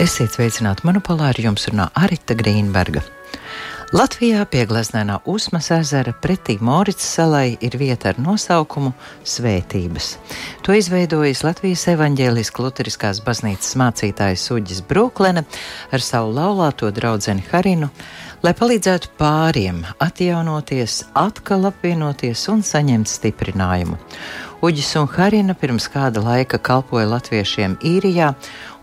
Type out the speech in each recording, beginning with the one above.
Esiet sveicināti monopolā ar jums runā Arita Grīnberga. Latvijā pie Gleznēnā Usmas ezera pretī Morits salai ir vieta ar nosaukumu Svētības. To izveidojis Latvijas evaņģēliskās luteriskās baznīcas mācītājs Uģis Brūklene ar savu laulāto draudzeni Harinu, lai palīdzētu pāriem atjaunoties, atkal apvienoties un saņemt stiprinājumu. Uģis un Harina pirms kāda laika kalpoja latviešiem īrijā,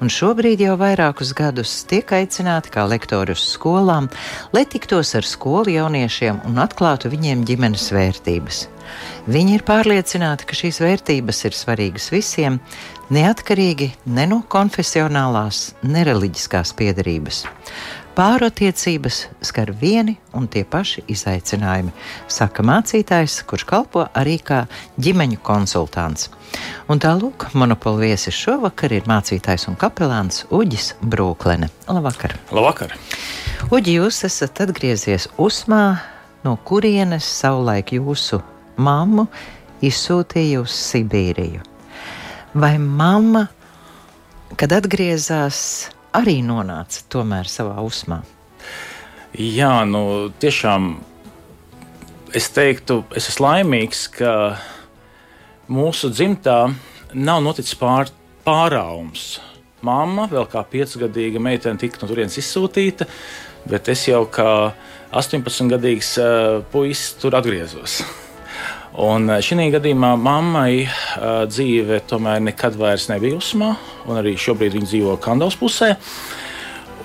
un šobrīd jau vairākus gadus tiek aicināti kā lektori uz skolām, lai tiktos ar skolu jauniešiem un atklātu viņiem ģimenes vērtības. Viņi ir pārliecināti, ka šīs vērtības ir svarīgas visiem, neatkarīgi ne no konfesionālās, ne reliģiskās piedarības. Pārotiecības skar vieni un tie paši izaicinājumi, saka mācītājs, kurš kalpo arī kā ģimeņu konsultants. Un tālūk, monopola viesis šovakar ir mācītājs un kapelāns Uģis Brūklene. Labvakar! Labvakar! Uģi, jūs esat atgriezies Usmā, no kurienes savulaik jūsu mammu izsūtīja uz Sibīriju. Vai mamma, kad atgriezās, arī nonāca tomēr savā uzmā. Jā, nu tiešām es teiktu, es esmu laimīgs, ka mūsu dzimtā nav noticis pār, pārāvums. Māma vēl kā piecgadīga meitene tika no turienes izsūtīta, bet es jau kā 18-gadīgs uh, puisis tur atgriezos. Un eh, šī gadījumā mammai uh, dzīve tomēr nekad vairs nebija uzmā, un arī šobrīd viņa dzīvo Kandavas pusē.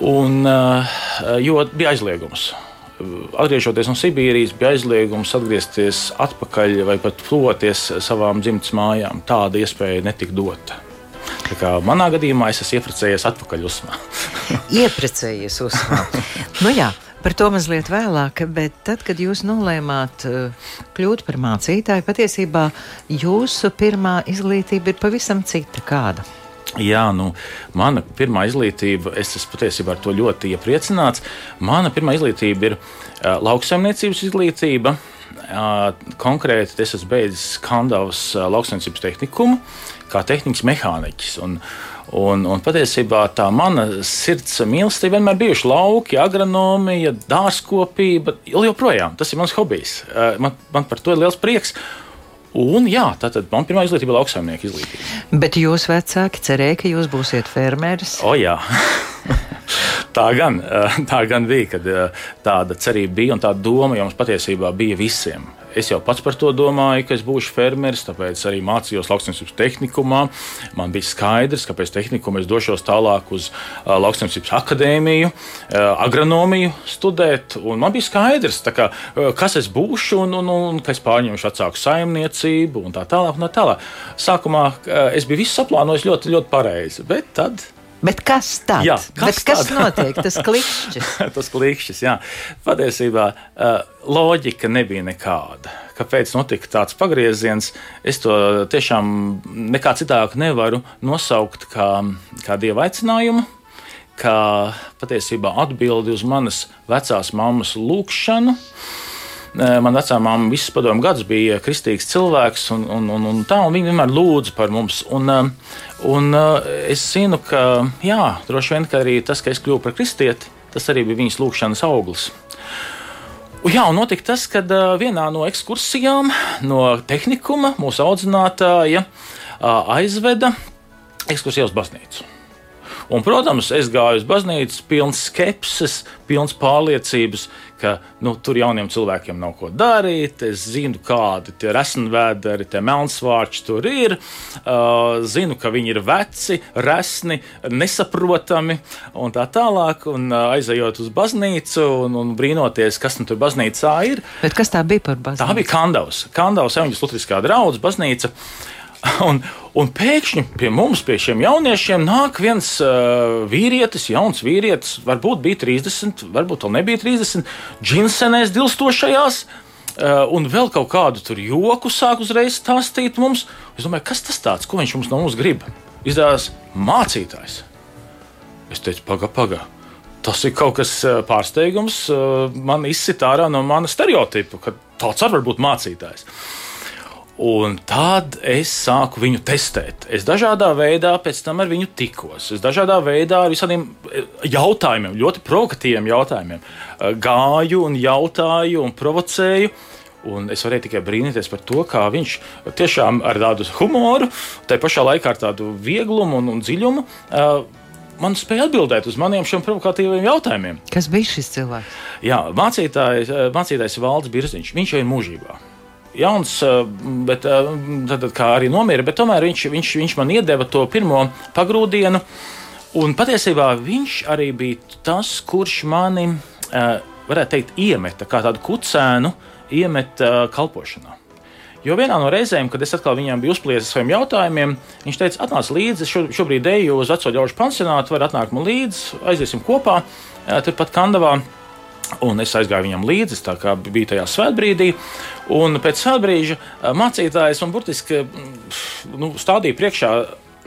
Un, uh, jo bija aizliegums. Atgriežoties no Sibīrijas, bija aizliegums atgriezties atpakaļ vai pat tuvoties savām dzimtas mājām. Tāda iespēja netika dota. Tā kā manā gadījumā es esmu ieprecējies atpakaļ uzmā. ieprecējies uzmā. nu jā, Par to mazliet vēlāk, bet tad, kad jūs nolēmāt uh, kļūt par mācītāju, patiesībā jūsu pirmā izglītība ir pavisam cita. Kāda? Jā, nu, mana pirmā izglītība, es esmu patiesībā ar to ļoti iepriecināts. Mana pirmā izglītība ir uh, lauksaimniecības izglītība. Uh, konkrēti, es esmu beidzis Kandavas uh, lauksaimniecības tehnikumu kā tehnikas mehāniķis. Un, Un, un patiesībā tā mana sirds mīlestība vienmēr bijuši lauki, agronomija, dārzkopība. Joprojām tas ir mans hobijs. Eh, man, man par to ir liels prieks. Un, jā, tā tad man pirmā izglītība ir lauksaimnieka izglītība. Bet jūs vecāki cerēja, ka jūs būsiet fermeris? O, jā. tā, gan, eh, tā gan bija, kad eh, tāda cerība bija un tā doma jums patiesībā bija visiem. Es jau pats par to domāju, ka es būšu fermeris, tāpēc arī mācījos lauksaimniecības tehnikumā. Man bija skaidrs, ka pēc tehnikuma es došos tālāk uz lauksaimniecības akadēmiju, agronomiju studēt. Man bija skaidrs, kā, kas es būšu un, un, un ka es pārņemšu vecāku saimniecību un tā tālāk. Un tā tālāk. Sākumā es biju visu saplānojis ļoti, ļoti pareizi, bet tad Bet kas tāds? Jā, kas, Bet kas notiek? Tas klikšķis. tas klikšķis, jā. Patiesībā loģika nebija nekāda. Kāpēc notika tāds pagrieziens? Es to tiešām nekā citādi nevaru nosaukt kā, kā dieva aicinājumu, kā patiesībā atbildi uz manas vecās mammas lūgšanu. Man vecā māma visus padomu gadus bija kristīgs cilvēks, un, un, un, un tā, un viņa vienmēr lūdza par mums. Un, un es zinu, ka jā, droši vien ka arī tas, ka es kļuvu par kristieti, tas arī bija viņas lūgšanas auglis. Jā, un notika tas, ka vienā no ekskursijām no tehnikuma mūsu audzinātāja aizveda ekskursiju uz baznīcu. Un, protams, es gāju uz baznīcu, pilns skepses, pilns pārliecības, ka nu, tur jauniem cilvēkiem nav ko darīt. Es zinu, kādi tie resnvēderi, tie melnsvārči tur ir. Uh, zinu, ka viņi ir veci, resni, nesaprotami un tā tālāk. Un uh, aizejot uz baznīcu un, un brīnoties, kas nu tur baznīcā ir. Bet kas tā bija par baznīcu? Tā bija Kandavas, Kandavas evaņģis Lutriskā draudz baznīca. Un, un pēkšņi pie mums, pie šiem jauniešiem, nāk viens uh, vīrietis, jauns vīrietis, varbūt bija 30, varbūt vēl nebija 30, džinsenēs dilstošajās. Uh, un vēl kaut kādu tur joku sāk uzreiz stāstīt mums. Es domāju, kas tas tāds, ko viņš mums no mums grib? Izdevās mācītājs. Es teicu, paga, paga. Tas ir kaut kas uh, pārsteigums. Uh, man izsita ārā no mana stereotipa, ka tāds var būt mācītājs. Un tad es sāku viņu testēt. Es dažādā veidā pēc tam ar viņu tikos. Es dažādā veidā ar visādiem eh, jautājumiem, ļoti provokatīviem jautājumiem, eh, gāju un jautāju un provocēju. Un es varēju tikai brīnīties par to, kā viņš tiešām ar tādu humoru, tā pašā laikā ar tādu vieglumu un, un dziļumu uh, man spēja atbildēt uz maniem šiem provokatīviem jautājumiem. Kas bija šis cilvēks? Jā, mācītājs, mācītājs Valdis Birziņš. Viņš jau ir mūžībā jauns, eh, bet eh, tad, kā arī nomira, bet tomēr viņš, viņš, viņš man iedeva to pirmo pagrūdienu. Un patiesībā viņš arī bija tas, kurš mani, eh, varētu teikt, iemeta kā tādu kucēnu, iemeta kalpošanā. Jo vienā no reizēm, kad es atkal viņam biju uzpliesis saviem jautājumiem, viņš teica, atnāc līdzi, šo, šobrīd eju uz veco ļaužu pansionātu, var atnākt man līdzi, aiziesim kopā, turpat Kandavā. Un es aizgāju viņam līdzi, tā kā bija tajā svētbrīdī. Un pēc svētbrīža mācītājs man burtiski nu, stādīja priekšā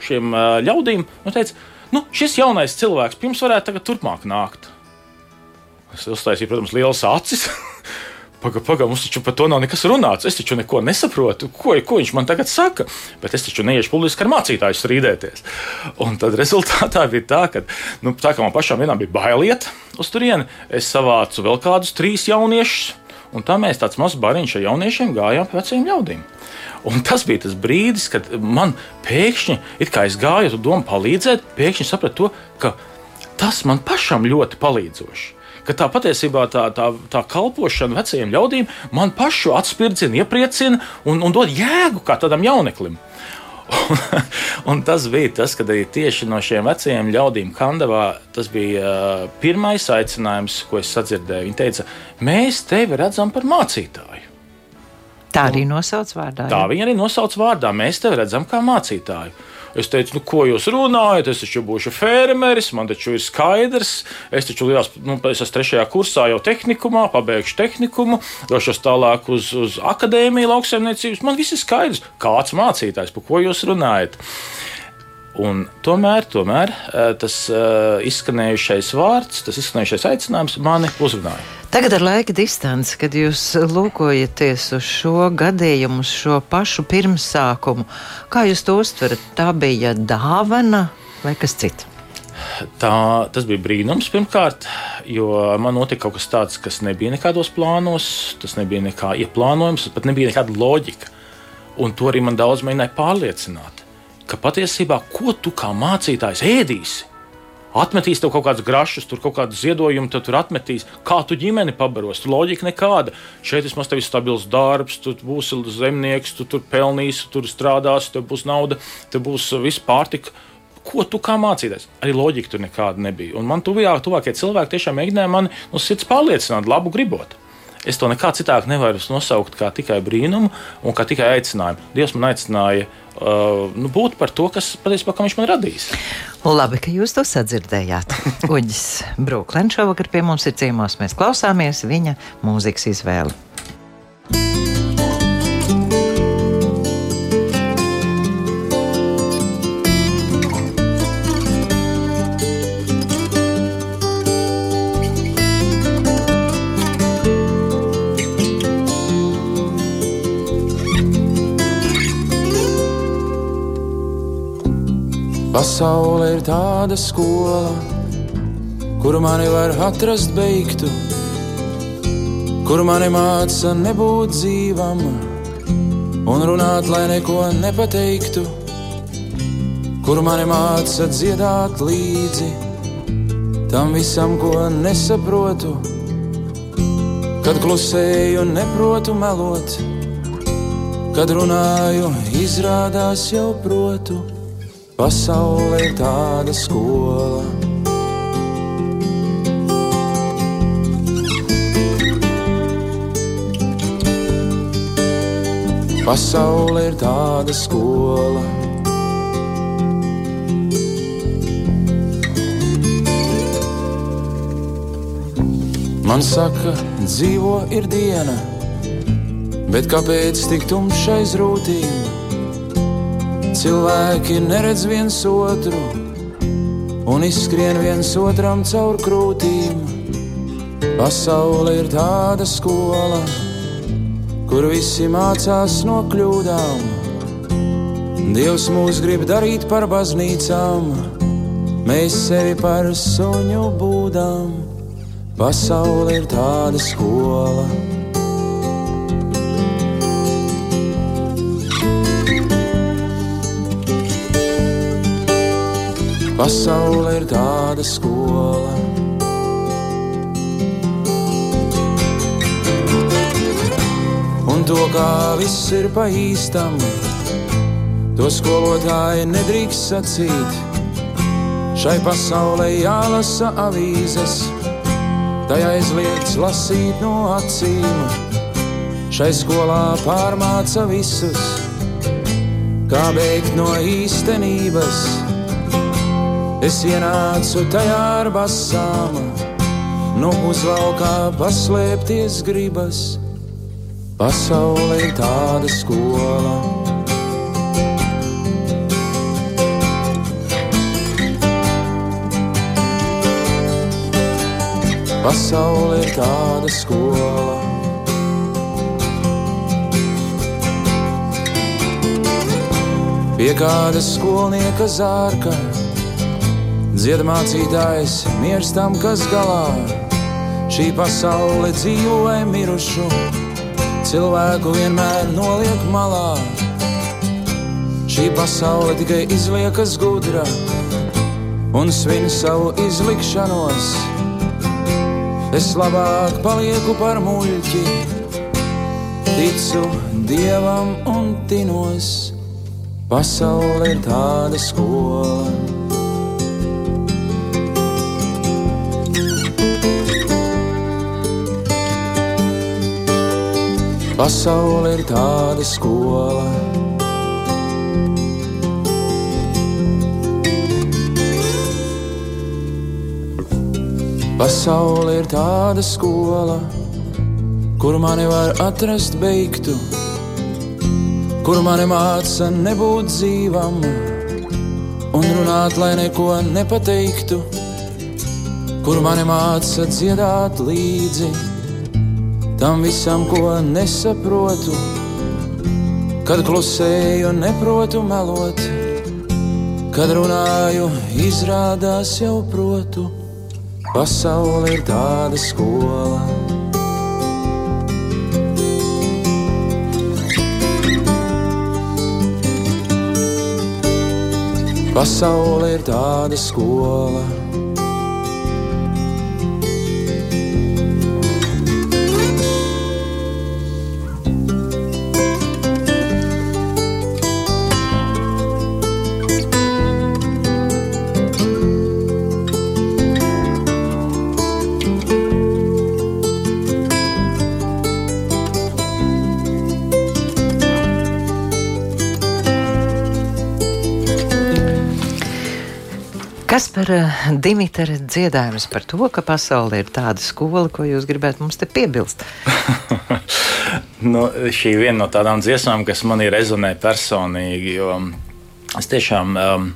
šiem ļaudīm un teica, nu, šis jaunais cilvēks pirms varētu turpmāk nākt. Es uztaisīju, protams, lielas acis. Pagaidām, paga, mums taču par to nav nekas runāts. Es taču neko nesaprotu, ko, ko viņš man tagad saka. Bet es taču neiešu publiski ar mācītāju strīdēties. Un tad rezultātā bija tā, ka, nu, tā kā man pašam vienam bija bailiet uz turieni, es savācu vēl kādus trīs jauniešus. Un tā mēs tāds mazs bariņš ar jauniešiem gājām pie veciem ļaudīm. Un tas bija tas brīdis, kad man pēkšņi, kā es gāju uz domu palīdzēt, pēkšņi sapratu to, ka tas man pašam ļoti palīdzoši ka tā patiesībā tā, tā, tā kalpošana vecajiem ļaudīm man pašu atspirdzina, iepriecina un, un dod jēgu kā tādam jauneklim. Un, un tas bija tas, kad arī tieši no šiem vecajiem ļaudīm Kandavā tas bija uh, pirmais aicinājums, ko es sadzirdēju. Viņi teica, mēs tevi redzam par mācītāju. Tā arī nosauc vārdā. Tā viņa arī nosauc vārdā. Mēs tevi redzam kā mācītāju. Es teicu, nu, ko jūs runājat? Es taču būšu fermeris, man taču ir skaidrs. Es taču lielās, nu, es esmu trešajā kursā jau tehnikumā, pabeigšu tehnikumu, došos tālāk uz, uz akadēmiju lauksaimniecības. Man viss ir skaidrs, kāds mācītājs, par ko jūs runājat. Un tomēr, tomēr eh, tas uh, izskanējušais vārds, tas izskanējušais aicinājums mani uzrunāja. Tagad ar laika distanci, kad jūs lūkojaties uz šo gadījumu, uz šo pašu pirmsākumu, kā jūs to uztverat? Tā bija dāvana vai kas cits? Tā, tas bija brīnums pirmkārt, jo man notika kaut kas tāds, kas nebija nekādos plānos, tas nebija nekā ieplānojums, pat nebija nekāda loģika. Un to arī man daudz mēģināja pārliecināt ka patiesībā ko tu kā mācītājs ēdīsi? Atmetīs tev kaut kādus grašus, tur kaut kādu ziedojumu, tad tur atmetīs. Kā tu ģimeni pabaros? Tur loģika nekāda. Šeit vismaz tev ir stabils darbs, tu būsi zemnieks, tu tur pelnīsi, tur strādāsi, tev būs nauda, tev būs viss pārtika. Ko tu kā mācīties? Arī loģika tur nekāda nebija. Un man tuvāk, tuvākie cilvēki tiešām mēģināja mani no sirds pārliecināt, labu gribot. Es to nekā citādi nevaru nosaukt kā tikai brīnumu un kā tikai aicinājumu. Dievs man aicināja uh, nu, būt par to, kas patiesībā viņš man radīs. Labi, ka jūs to sadzirdējāt. Uģis Brūklēns šovakar pie mums ir ciemos. Mēs klausāmies viņa mūzikas izvēli. Pasaule ir tāda skola, kur mani var atrast beigtu, kur mani māca nebūt dzīvam un runāt, lai neko nepateiktu, kur mani māca dziedāt līdzi tam visam, ko nesaprotu, kad klusēju un neprotu melot, kad runāju, izrādās jau protu. Pasaule ir tāda skola. Pasaule ir tāda skola. Man saka, dzīvo ir diena, bet kāpēc tik tumšais rūtīm? Cilvēki neredz viens otru un izskrien viens otram caur krūtīm. Pasaule ir tāda skola, kur visi mācās no kļūdām. Dievs mūs grib darīt par baznīcām, mēs sevi par suņu būdām. Pasaule ir tāda skola. Pasaule ir tāda skola. Un to, kā viss ir pa īstam, to skolotāji nedrīkst sacīt. Šai pasaulē jālasa avīzes, tajā aizliegts lasīt no acīm. Šai skolā pārmāca visus, kā bēgt no īstenības Es ienācu tajā ar basām, nu uzvalkā paslēpties gribas. Pasaule ir tāda skola. Pasaule ir tāda skola. Pie kāda skolnieka zārka Dziedamācītājs miers tam, kas galā šī pasaule dzīvo vai mirušu, cilvēku vienmēr noliek malā. Šī pasaule tikai izliekas gudra un svin savu izlikšanos. Es labāk palieku par muļķi, ticu dievam un tinos. Pasaule ir tāda skola. Pasaule ir tāda skola. Pasaule ir tāda skola, kur mani var atrast beigtu, kur mani māca nebūt dzīvam un runāt, lai neko nepateiktu, kur mani māca dziedāt līdzi tam visam, ko nesaprotu, kad klusēju, neprotu melot, kad runāju, izrādās jau protu. Pasaule ir tāda skola. Pasaule ir tāda skola. Kas par uh, Dimitra dziedājumus par to, ka pasaulē ir tāda skola, ko jūs gribētu mums te piebilst? nu, šī ir viena no tādām dziesmām, kas manī rezonē personīgi, jo es tiešām um,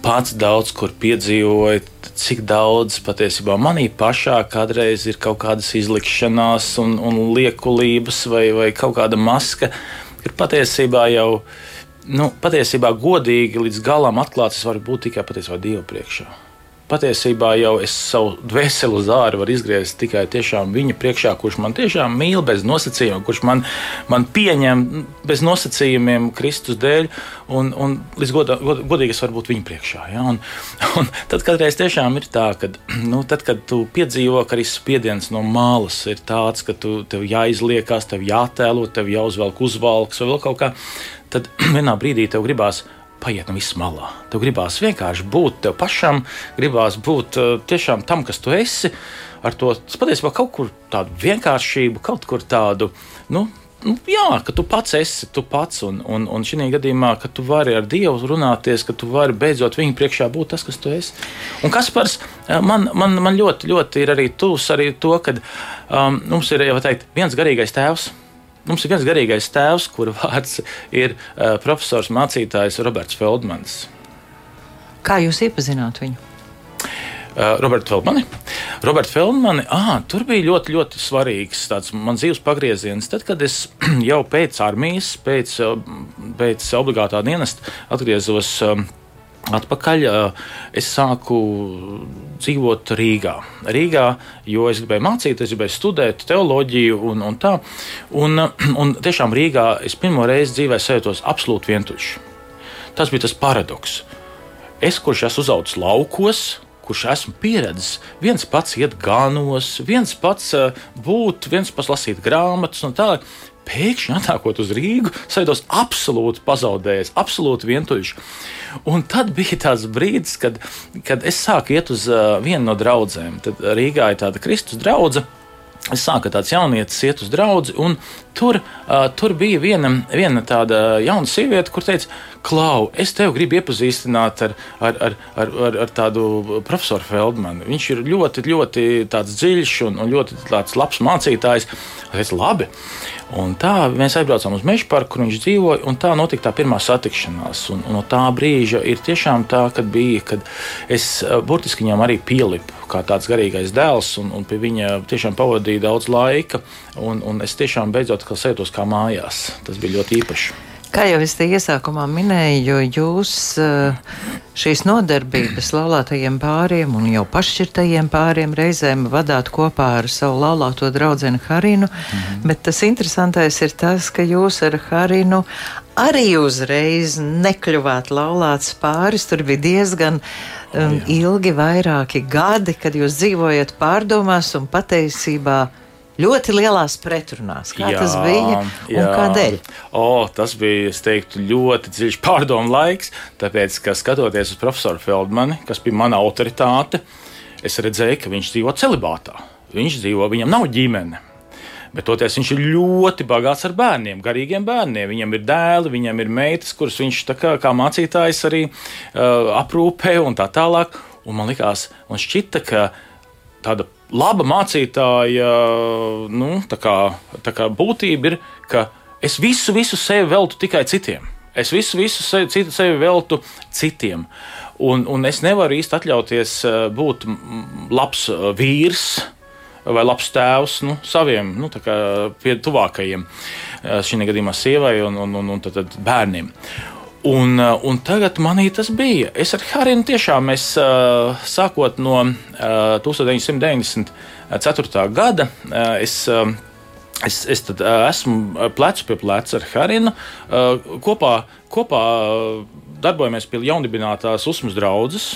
pats daudz kur piedzīvoju, cik daudz patiesībā manī pašā kādreiz ir kaut kādas izlikšanās un, un liekulības vai, vai kaut kāda maska, ir patiesībā jau nu, patiesībā godīgi līdz galam atklāts, es varu būt tikai patiesībā Dieva priekšā. Patiesībā jau es savu dvēseli uz ārā varu izgriezt tikai viņa priekšā, kurš man tiešām mīl bez nosacījumiem, kurš man, man pieņem bez nosacījumiem Kristus dēļ, un, un līdz godā, god, godīgi es varu būt viņa priekšā. Ja? Un, un tad kādreiz tiešām ir tā, ka, nu, tad, kad tu piedzīvo, ka arī spiediens no malas ir tāds, ka tu, tev jāizliekās, tev jātēlo, tev jāuzvelk uzvalks vai vēl kaut kā tad vienā brīdī tev gribās paiet no visas malā. Tev gribās vienkārši būt tev pašam, gribās būt uh, tiešām tam, kas tu esi. Ar to patiesībā kaut kur tādu vienkāršību, kaut kur tādu. Nu, Nu, jā, ka tu pats esi tu pats, un, un, un šī gadījumā, ka tu vari ar Dievu runāties, ka tu vari beidzot viņa priekšā būt tas, kas tu esi. Un kas par man, man, man ļoti, ļoti ir arī tūs arī to, ka um, mums ir jau teikt, viens garīgais tēvs Mums ir viens garīgais tēvs, kura vārds ir uh, profesors mācītājs Roberts Feldmans. Kā jūs iepazināt viņu? Uh, Roberts Feldmani. Roberts Feldmani, ah, tur bija ļoti, ļoti svarīgs tāds mans dzīves pagrieziens. Tad, kad es jau pēc armijas, pēc, pēc obligātā dienesta atgriezos. Atpakaļ es sāku dzīvot Rīgā. Rīgā, jo es gribēju mācīties, es gribēju studēt teoloģiju un, un tā. Un, un tiešām Rīgā es pirmo reizi dzīvē sajūtos absolūti vientuļš. Tas bija tas paradoks. Es, kurš esmu uzaugusi laukos, kurš esmu pieredzējis, viens pats iet ganos, viens pats būt, viens pats lasīt grāmatas un tā pēkšņi atnākot uz Rīgu, sajūtos absolūti pazaudējis, absolūti vientuļš. Un tad bija tāds brīdis, kad, kad es sāku iet uz uh, vienu no draugiem. Tad Rīgā ir tāda Kristus draudzene. Es sāku tāds jaunietis, iet uz draugu, un tur, uh, tur bija viena, viena tāda jauna sieviete, kur teica, Klau, es tevi gribu iepazīstināt ar, ar, ar, ar, ar, ar tādu profesoru Feldmanu. Viņš ir ļoti, ļoti dziļš un, un ļoti labs mācītājs. Es teicu, labi. Un tā mēs aizbraucām uz meža parku, kur viņš dzīvoja, un tā notika tā pirmā satikšanās. Un, un no tā brīža ir tiešām tā, kad bija, kad es eh, burtiski viņam arī pielipu kā tāds garīgais dēls, un, un pie viņa tiešām pavadīju daudz laika, un, un es tiešām beidzot sajūtos kā mājās. Tas bija ļoti īpaši. Kā jau es te iesākumā minēju, jūs eh, šīs nodarbības laulātajiem pāriem un jau paššķirtajiem pāriem reizēm vadāt kopā ar savu laulāto draugu Harinu, mm -hmm. bet tas interesantais ir tas, ka jūs ar Harinu arī uzreiz nekļuvāt laulāts pāris. Tur bija diezgan um, ilgi, vairāki gadi, kad jūs dzīvojat pārdomās un patiesībā ļoti lielās pretrunās. Kā jā, tas bija jā. un kādēļ? O, tas bija, es teiktu, ļoti dziļš pārdomu laiks, tāpēc, ka skatoties uz profesoru Feldmani, kas bija mana autoritāte, es redzēju, ka viņš dzīvo celibātā. Viņš dzīvo, viņam nav ģimene. Bet toties viņš ir ļoti bagāts ar bērniem, garīgiem bērniem. Viņam ir dēli, viņam ir meitas, kuras viņš kā, kā mācītājs arī uh, aprūpē un tā tālāk. Un man likās, man šķita, ka tāda laba mācītāja nu, tā kā, tā kā būtība ir, ka es visu, visu sevi veltu tikai citiem. Es visu, visu sevi, citu sevi veltu citiem. Un, un es nevaru īsti atļauties eh, būt labs eh, vīrs vai labs tēvs nu, saviem nu, tuvākajiem, eh, šī gadījumā sievai un, un, un, un tad, tad bērniem. Un, uh, un tagad manī tas bija. Es ar Harinu tiešām mēs uh, sākot no 1994. Uh, gada. Es, Es, es tad, esmu plecu pie pleca ar Harinu. Kopā, kopā darbojamies pie jaundibinātās uzmas draudzes,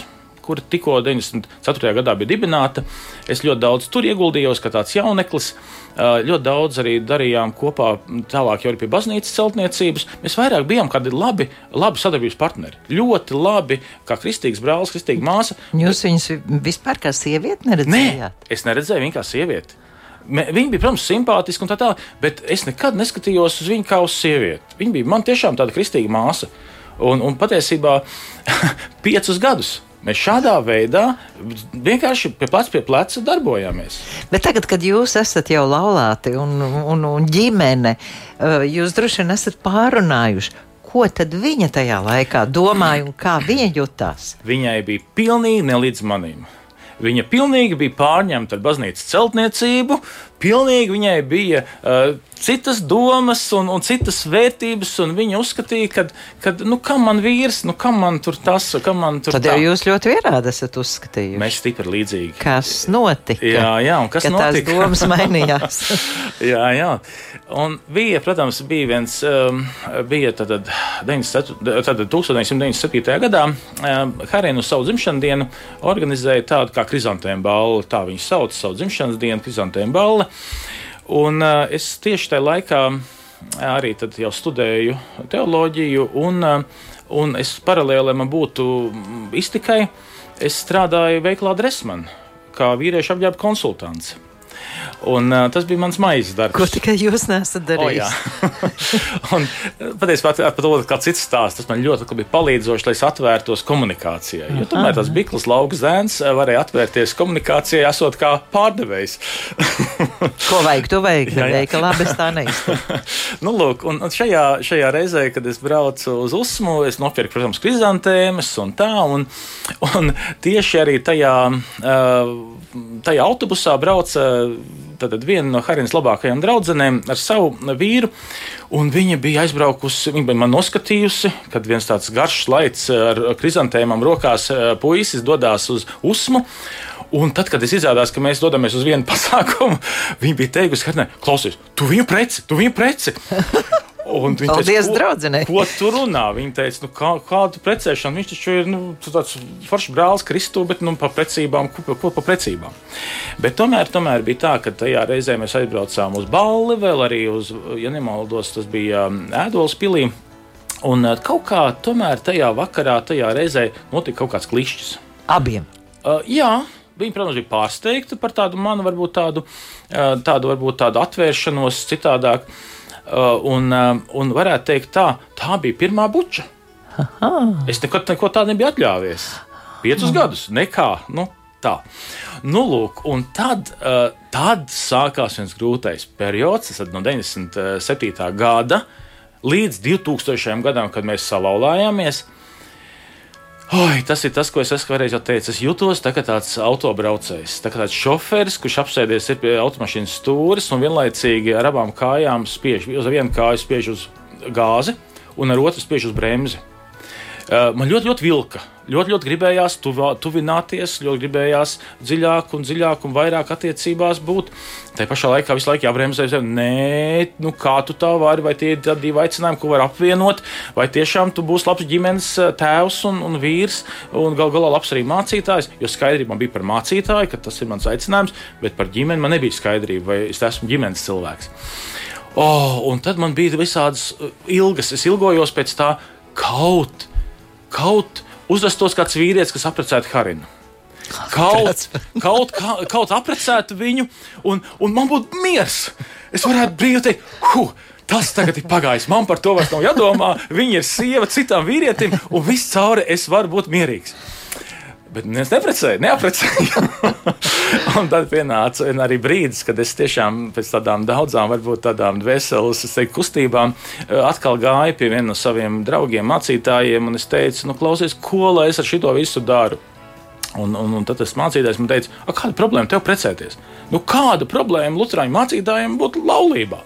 kur tikko 94. gadā bija dibināta. Es ļoti daudz tur ieguldījos, kā tāds jauneklis. Ļoti daudz arī darījām kopā, tālāk jau pie baznīcas celtniecības. Mēs vairāk bijām kādi labi, labi sadarbības partneri. Ļoti labi, kā kristīgs brālis, kristīga māsa. Jūs viņus vispār kā sievieti neredzējāt? Nē, es neredzēju viņu kā sievieti. Viņa bija, protams, simpātiska un tā tālāk, bet es nekad neskatījos uz viņu kā uz sievieti. Viņa bija man tiešām tāda kristīga māsa. Un, un patiesībā piecus gadus Mēs šādā veidā vienkārši pie pleca pie pleca darbojāmies. Bet tagad, kad jūs esat jau laulāti un, un, un ģimene, eh, jūs droši vien esat pārunājuši. Ko tad viņa tajā laikā domāja un kā viņa jutās? Viņai bija pilnīgi nelīdz manim. Viņa pilnīgi bija pārņemta ar baznīcas celtniecību, pilnīgi viņai bija uh, citas domas un, un citas vērtības, un viņa uzskatīja, ka, ka nu, kam man vīrs, nu, kam man tur tas, kam man tur Tad tā. jau jūs ļoti vienādi esat uzskatījuši. Mēs stipri līdzīgi. Kas notika? Jā, jā, un kas notika? Tās domas mainījās. jā, jā. Un bija, protams, bija viens, um, bija tad, tad, 97, tad 1997. gadā um, Harēnu savu dzimšanas dienu organizēja tādu kā krizantēm balli, tā viņš sauc savu dzimšanas dienu, krizantēm balli. Un uh, es tieši tajā laikā arī jau studēju teoloģiju, un, uh, un es paralēli man būtu iztikai, es strādāju veiklā Dresman, kā vīriešu apģērba konsultants. Un, uh, tas bija mans maizes darbs. Ko tikai jūs nesat darījis? Oh, un, patiesībā, pat to kā cits stāsts, tas man ļoti bija palīdzoši, lai es atvērtos komunikācijai. Jo tomēr tas Bikls lauka zēns varēja atvērties komunikācijai, esot kā pārdevējs. Ko vajag, tu vajag, jā, jā. veikalā bez tā neizturas. nu, lūk, un šajā, šajā reizē, kad es braucu uz Usmu, es nopirku, protams, krizantēmas un tā, un, un tieši arī tajā, tajā autobusā brauca tad viena no Harinas labākajām draudzenēm ar savu vīru. Viņa bija aizbraukusi, viņa bija man noskatījusi, kad viens tāds garš laids ar krizantēmām rokās puisis dodas uz Usmu. Un tad, kad es izrādījos, ka mēs dodamies uz vienu pasākumu, viņa bija teikusi, ka, klausies, tu viņu preci, tu viņu preci. Un viņa Paldies, teica, draudzenei. Ko, ko tu runā? Viņa teica, nu, kā, kādu precēšanu? Viņš taču ir nu, tāds foršs brālis Kristu, bet nu, par precībām, ko, ko par precībām. Bet tomēr, tomēr bija tā, ka tajā reizē mēs aizbraucām uz balli, vēl arī uz, ja nemaldos, tas bija um, ēdols pilī. Un uh, kaut kā tomēr tajā vakarā, tajā reizē notika kaut kāds klišķis. Abiem? Uh, jā. Viņa, protams, bija pārsteigta par tādu manu, varbūt tādu, uh, tādu, varbūt tādu atvēršanos citādāk. Uh, un, uh, un varētu teikt, tā, tā bija pirmā buča. Aha. Es nekad neko tādu nebiju atļāvies. Piecus Aha. gadus, nekā. Nu, tā. Nu, lūk, un tad, uh, tad sākās viens grūtais periods, tas no 97. gada līdz 2000. gadam, kad mēs salauzāmies. Oi, tas ir tas, ko es esmu jau teicis. Es jutos tā kā tāds autobraucējs, tā kā tāds šoferis, kurš apsēdies pie automašīnas stūres un vienlaicīgi ar abām kājām spiež uz vienu kāju spiež uz gāzi un ar otru spiež uz bremzi. Uh, man ļoti, ļoti vilka. Ļoti, ļoti gribējās tuvā, tuvināties, ļoti gribējās dziļāk un dziļāk un vairāk attiecībās būt. Tā pašā laikā visu laiku jābremzē sev, nē, nu kā tu tā vari, vai tie ir divi aicinājumi, ko var apvienot, vai tiešām tu būsi labs ģimenes eh, tēvs un, un vīrs, un gal galā labs arī mācītājs, jo skaidrība man bija par mācītāju, ka tas ir mans aicinājums, bet par ģimeni man nebija skaidrība, vai es esmu ģimenes cilvēks. Oh, un tad man bija visādas eh, ilgas, es ilgojos pēc tā kaut, kaut uzvestos kāds vīrietis, kas apprecētu Harinu. Kaut, kaut, kaut, kaut apprecētu viņu, un, un man būtu miers. Es varētu brīvi teikt, huh! Tas tagad ir pagājis. Man par to vairs nav jādomā. Viņa ir sieva citam vīrietim, un viss cauri es varu būt mierīgs. Bet es neprecēju, neaprecēju. un tad pienāca arī brīdis, kad es tiešām pēc tādām daudzām, varbūt tādām dvēseles teiktu, kustībām, eh, atkal gāju pie viena no saviem draugiem, mācītājiem, un es teicu, nu, klausies, ko lai es ar šito visu daru. Un, un, un tad tas mācītājs man teica, kāda problēma tev precēties? Nu, kāda problēma Lutāņu mācītājiem būtu laulībā?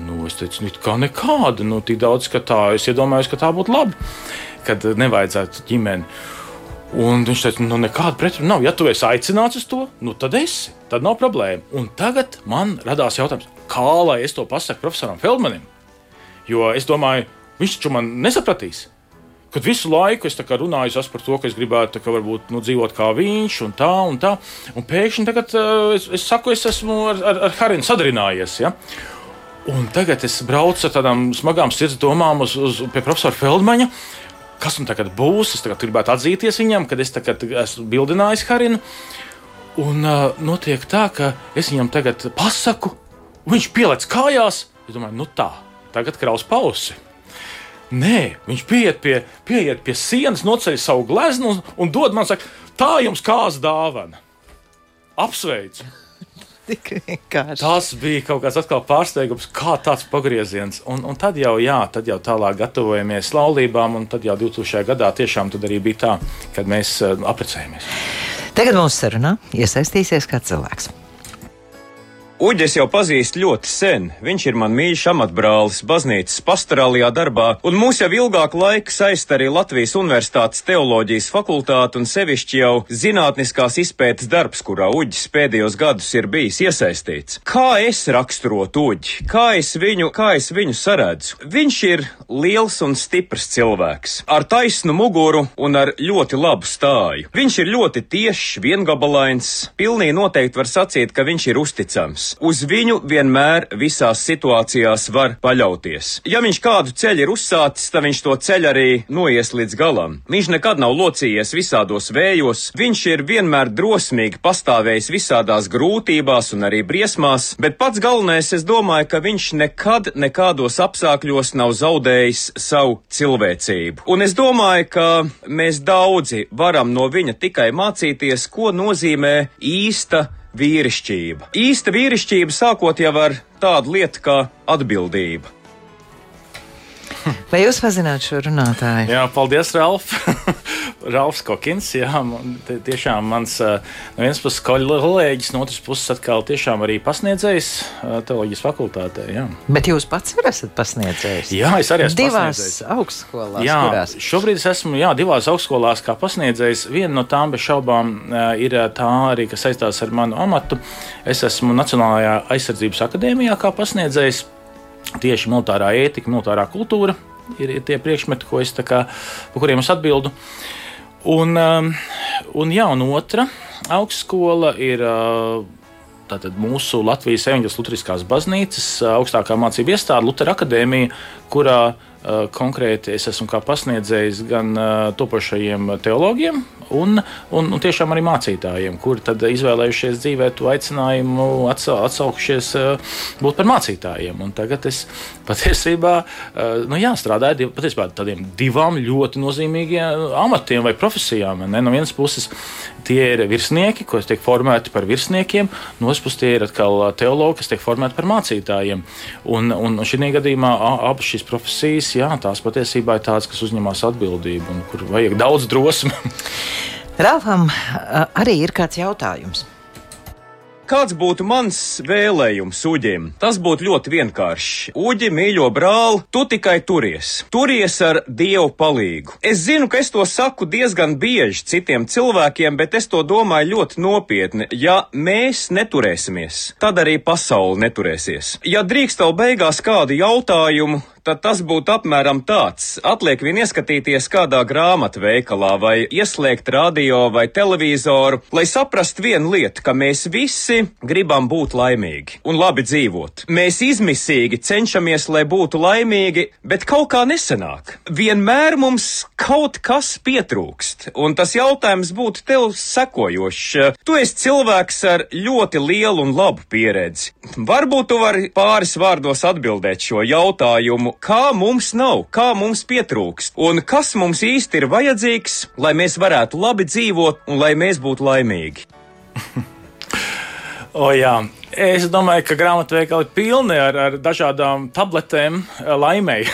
Nu, es teicu, nu, kā nekāda. Nu, tik daudz, ka tā, es iedomājos, ka tā būtu labi, kad nevajadzētu ģimeni. Un viņš teica, nu, nekāda pretruna nav. Ja tu esi aicināts uz to, nu, tad esi. Tad nav problēma. Un tagad man radās jautājums, kā lai es to pasaku profesoram Feldmanim? Jo es domāju, viņš taču man nesapratīs. Kad visu laiku es runāju par to, ka es gribētu kā, varbūt, nu, dzīvot kā viņš, un tā, un tā. Un pēkšņi tagad, uh, es, es saku, es esmu ar, ar, ar Harinu sadarinājies. Ja? Un tagad es braucu ar tādām smagām sirds domām uz, uz, pie profesora Feldmaņa. Uh, kas nu tagad būs. Es tagad gribētu atzīties viņam, kad es esmu bildinājis Harinu. Un uh, notiek tā, ka es viņam tagad pasaku, viņš pielēc kājās. Es domāju, nu tā, tagad kraus pausi. Nē, viņš pieiet pie, pieiet pie sienas, noceļ savu gleznu un, un dod man, saka, tā jums kāds dāvana. Apsveicu! Tik vienkārši. Tas bija kaut kāds atkal pārsteigums, kā tāds pagrieziens. Un, un tad jau, jā, tad jau tālāk gatavojamies laulībām, un tad jau 2000. gadā tiešām arī bija tā, kad mēs uh, apprecējamies. Tagad mūsu sarunā iesaistīsies kāds cilvēks. Uģis jau pazīst ļoti sen. Viņš ir man mīļš amatbrālis baznīcas pastorālajā darbā, un mūs jau ilgāku laiku saist arī Latvijas Universitātes teoloģijas fakultāte un sevišķi jau zinātniskās izpētes darbs, kurā Uģis pēdējos gadus ir bijis iesaistīts. Kā es raksturotu Uģi? Kā es viņu, kā es viņu saredzu? Viņš ir liels un stiprs cilvēks, ar taisnu muguru un ar ļoti labu stāju. Viņš ir ļoti tiešs, viengabalains, pilnīgi noteikti var sacīt, ka viņš ir uzticams uz viņu vienmēr visās situācijās var paļauties. Ja viņš kādu ceļu ir uzsācis, tad viņš to ceļu arī noies līdz galam. Viņš nekad nav locījies visādos vējos, viņš ir vienmēr drosmīgi pastāvējis visādās grūtībās un arī briesmās, bet pats galvenais, es domāju, ka viņš nekad nekādos apstākļos nav zaudējis savu cilvēcību. Un es domāju, ka mēs daudzi varam no viņa tikai mācīties, ko nozīmē īsta vīrišķība. Īsta vīrišķība sākot jau ar tādu lietu kā atbildība. Vai jūs pazināt šo runātāju? Jā, paldies, Ralf. Ralfs Kokins, jā, man, tiešām mans no vienas puses kolēģis, no otras puses atkal tiešām arī pasniedzējs teoloģijas fakultātē. Jā. Bet jūs pats esat pasniedzējs? Jā, es arī esmu divās augstskolās. Jā, kurās? šobrīd es esmu jā, divās augstskolās kā pasniedzējs. Viena no tām bez šaubām ir tā arī, kas saistās ar manu amatu. Es esmu Nacionālajā aizsardzības akadēmijā kā pasniedzējs. Tieši militārā ētika, militārā kultūra ir, ir tie priekšmeti, ko es kā, par kuriem es atbildu. Un, un, jā, un otra augstskola ir tātad, mūsu Latvijas Evanģēlas Lutriskās baznīcas augstākā mācība iestāde, Lutera akadēmija, kurā konkrēti es esmu pasniedzējis gan topošajiem teologiem, un, un, un tiešām arī mācītājiem, kuri tad izvēlējušies dzīvē to aicinājumu, atsaukušies eh, būt par mācītājiem. Un tagad es patiesībā eh, nu jā, strādāju patiesībā tādiem divām ļoti nozīmīgiem amatiem vai profesijām. Ne? No vienas puses tie ir virsnieki, kas tiek formēti par virsniekiem, no otras puses tie ir atkal teologi, kas tiek formēti par mācītājiem. Un, un šī gadījumā abas šīs profesijas, jā, tās patiesībā ir tādas, kas uzņemas atbildību un kur vajag daudz drosmes. Ralfam arī ir kāds jautājums. Kāds būtu mans vēlējums uģim? Tas būtu ļoti vienkāršs. Uģi, mīļo brāl, tu tikai turies. Turies ar Dievu palīgu. Es zinu, ka es to saku diezgan bieži citiem cilvēkiem, bet es to domāju ļoti nopietni. Ja mēs neturēsimies, tad arī pasaule neturēsies. Ja drīkst vēl beigās kādu jautājumu, tad tas būtu apmēram tāds. Atliek vien ieskatīties kādā grāmatveikalā vai ieslēgt radio vai televizoru, lai saprastu vienu lietu, ka mēs visi gribam būt laimīgi un labi dzīvot. Mēs izmisīgi cenšamies, lai būtu laimīgi, bet kaut kā nesanāk. Vienmēr mums kaut kas pietrūkst, un tas jautājums būtu tev sekojošs. Tu esi cilvēks ar ļoti lielu un labu pieredzi. Varbūt tu vari pāris vārdos atbildēt šo jautājumu jautājumu, kā mums nav, kā mums pietrūks un kas mums īsti ir vajadzīgs, lai mēs varētu labi dzīvot un lai mēs būtu laimīgi. o, jā. Es domāju, ka grāmatveikali ir pilni ar, ar dažādām tabletēm eh, laimēji.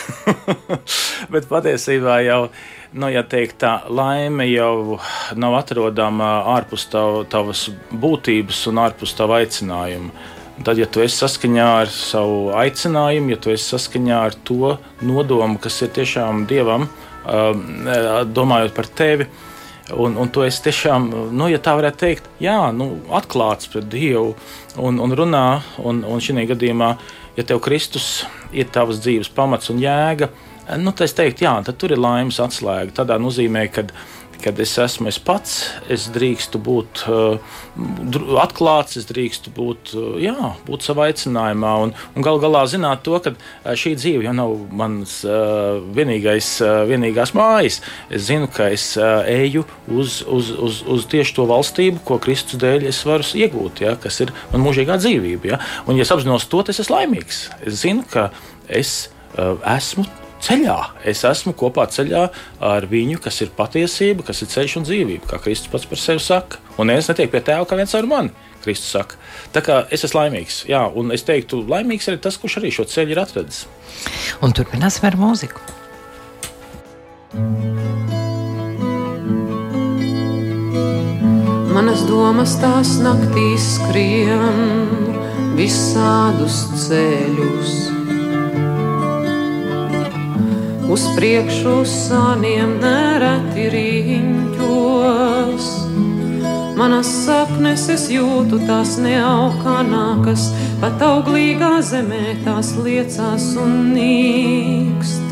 Bet patiesībā jau, nu, ja teikt tā, laime jau nav atrodama ārpus tav, tavas būtības un ārpus tava aicinājuma Tad, ja tu esi saskaņā ar savu aicinājumu, ja tu esi saskaņā ar to nodomu, kas ir tiešām dievam, um, domājot par tevi, un, un tu esi tiešām, nu, ja tā varētu teikt, jā, nu, atklāts pret Dievu un, un runā, un, un šī gadījumā, ja tev Kristus ir tavs dzīves pamats un jēga, nu, tad es teiktu, jā, tad tur ir laimes atslēga. Tādā nozīmē, ka kad es esmu es pats, es drīkstu būt uh, atklāts, es drīkstu būt, uh, jā, būt savā aicinājumā un, un gal galā zināt to, ka uh, šī dzīve jau nav mans uh, vienīgais, uh, vienīgās mājas. Es zinu, ka es uh, eju uz, uz, uz, uz tieši to valstību, ko Kristus dēļ es varu iegūt, ja, kas ir man mūžīgā dzīvība. Ja. Un, ja es apzinos to, tas es esmu laimīgs. Es zinu, ka es uh, esmu ceļā. Es esmu kopā ceļā ar viņu, kas ir patiesība, kas ir ceļš un dzīvība, kā Kristus pats par sevi saka. Un es netieku pie tēva kā viens ar mani. Kristus saka, tā kā es esmu laimīgs, jā, un es teiktu, laimīgs arī tas, kurš arī šo ceļu ir atradis. Un turpināsim ar mūziku. Manas domas tās naktīs skrien visādus ceļus uz priekšu sāniem nereti riņķos. Manas saknes es jūtu, tās neaukā nākas, pat auglīgā zemē tās liecās un nīkst.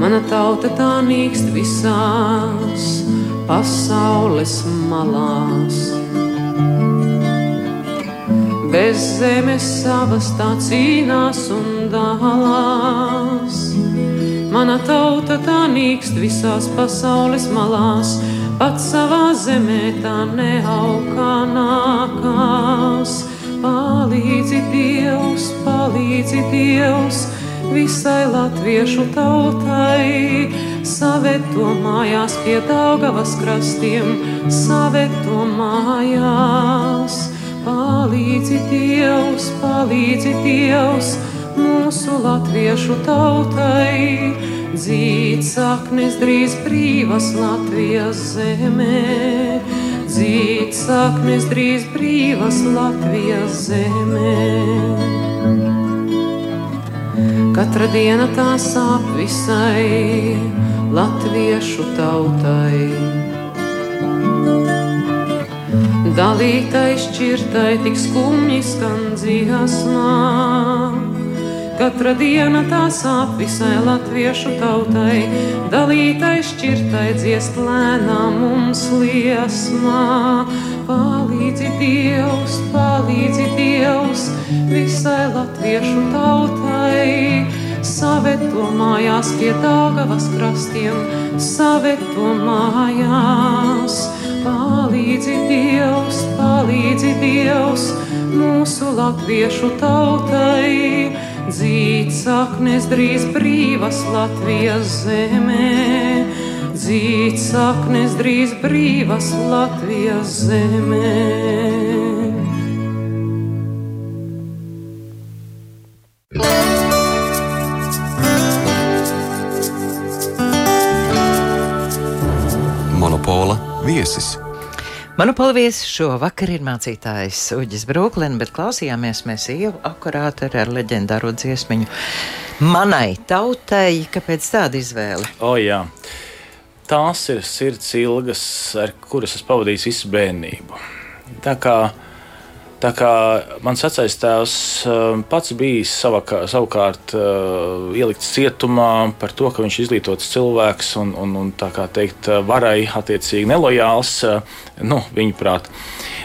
Mana tauta tā nīkst visās pasaules malās. Bez zemes savas tā cīnās un dalās. Mana tauta tā nīkst visās pasaules malās, pat savā zemē tā neaugā nākās. Palīdzi Dievs, palīdzi Dievs visai latviešu tautai, saveto mājās pie Daugavas krastiem, saveto mājās. Dievs, palīdzi Dievs mūsu latviešu tautai. Dzīt saknes drīz brīvas Latvijas zemē, dzīt saknes drīz brīvas Latvijas zemē. Katra diena tā sāp visai latviešu tautai. Dalītai šķirtai tik skumji skan dziesmā. Katra diena tā sāp visai latviešu tautai, dalītai šķirtai dziest lēnām mums liesmā. Palīdzi Dievs, palīdzi Dievs visai latviešu tautai. Saveto mājās pie Dāgavas krastiem, saveto mājās. Palīdzi Dievs, palīdzi Dievs mūsu latviešu tautai. Dzīt saknes drīz brīvas Latvijas zemē, dzīt saknes drīz brīvas Latvijas zemē. Monopola viesis. Manu palviesis šovakar ir mācītājs Uģis Brūklin, bet klausījāmies mēs jau akurāti ar, ar leģendāro dziesmiņu. Manai tautai, kāpēc tāda izvēle? O, jā. Tās ir sirds ilgas, ar kuras es pavadīju visu bērnību. Tā kā Tā kā mans vecais tēvs um, pats bija savakā, savukārt uh, ielikts cietumā par to, ka viņš ir izglītots cilvēks un, un, un tā kā teikt, varai attiecīgi nelojāls, nu, viņa prāt.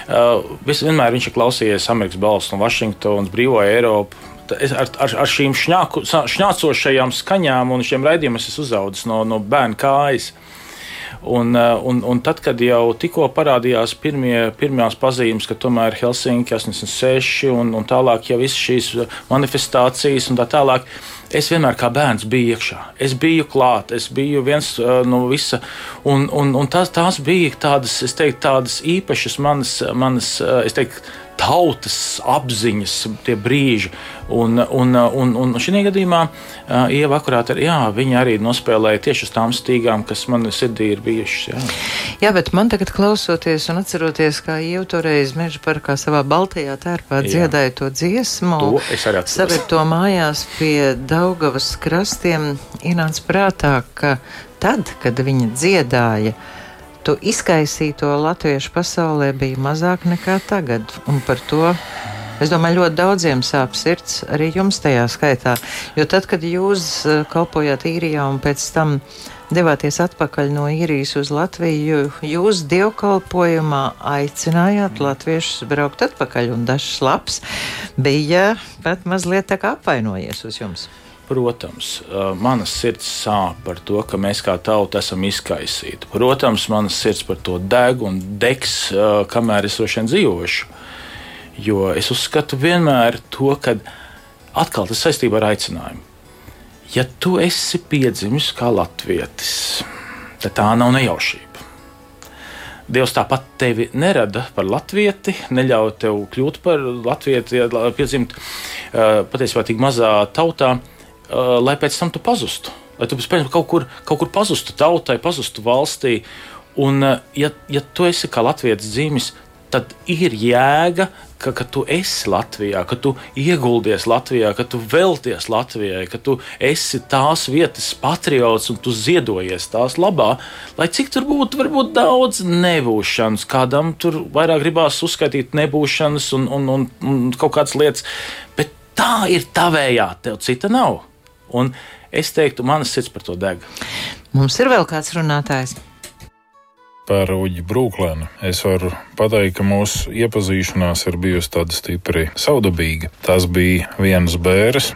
Vienmēr viņš ir klausījies Amerikas balss un Vašingtonas brīvo Eiropu. Ar, ar, ar šīm šņāku, šņācošajām skaņām un šiem raidījumiem es esmu uzaugusi no, no bērna kājas. Un, eh, un, un tad, kad jau tikko parādījās pirmie, pirmās pazīmes, ka tomēr Helsinki 86 un, un tālāk jau visas šīs manifestācijas un tā tālāk. Es vienmēr kā bērns biju iekšā. Es biju klāt, es biju viens uh, no visa. Un, un, un tās, tās bija tādas, teiktu, tādas īpašas manas, manas uh, teiktu, tautas apziņas, tie brīži. Un, un, un, un šī gadījumā Ieva akurāt, jā, viņa arī nospēlēja tieši uz tām stīgām, kas man sirdī ir bijušas. Jā. jā, bet man tagad klausoties un atceroties, kā Ieva toreiz meža parkā savā baltajā tērpā dziedāja to dziesmu, to es arī atceros. Saver to mājās pie Daugavas krastiem, ienāca prātā, ka tad, kad viņa dziedāja, tu izkaisīto latviešu pasaulē bija mazāk nekā tagad. Un par to es domāju, ļoti daudziem sāp sirds, arī jums tajā skaitā. Jo tad, kad jūs eh, kalpojāt īrijā un pēc tam devāties atpakaļ no īrijas uz Latviju, jūs dievkalpojumā aicinājāt latviešus braukt atpakaļ, un dažs labs bija pat mazliet tā kā apvainojies uz jums. Protams, manas sirds sāp par to, ka mēs kā tauta esam izkaisīti. Protams, manas sirds par to deg un degs, kamēr es droši vien dzīvošu. Jo es uzskatu vienmēr to, ka atkal tas saistībā ar aicinājumu. Ja tu esi piedzimis kā latvietis, tad tā nav nejaušība. Dievs tāpat tevi nerada par latvieti, neļauj tev kļūt par latvieti, piedzimt patiesībā tik mazā tautā uh, lai pēc tam tu pazustu. Lai tu pēc kaut kur, kaut kur pazustu tautai, pazustu valstī. Un, uh, ja, ja tu esi kā Latvijas dzīvis, tad ir jēga, ka, ka tu esi Latvijā, ka tu ieguldies Latvijā, ka tu velties Latvijai, ka tu esi tās vietas patriots un tu ziedojies tās labā. Lai cik tur būtu, varbūt daudz nebūšanas, kādam tur vairāk gribās uzskaitīt nebūšanas un, un, un, un kaut kādas lietas, bet tā ir tavējā, tev cita nav. Un es teiktu, manas sirds par to deg. Mums ir vēl kāds runātājs. Par Uģi Brūklēnu es varu pateikt, ka mūsu iepazīšanās ir bijusi tāda stipri saudabīga. Tas bija viens bērns,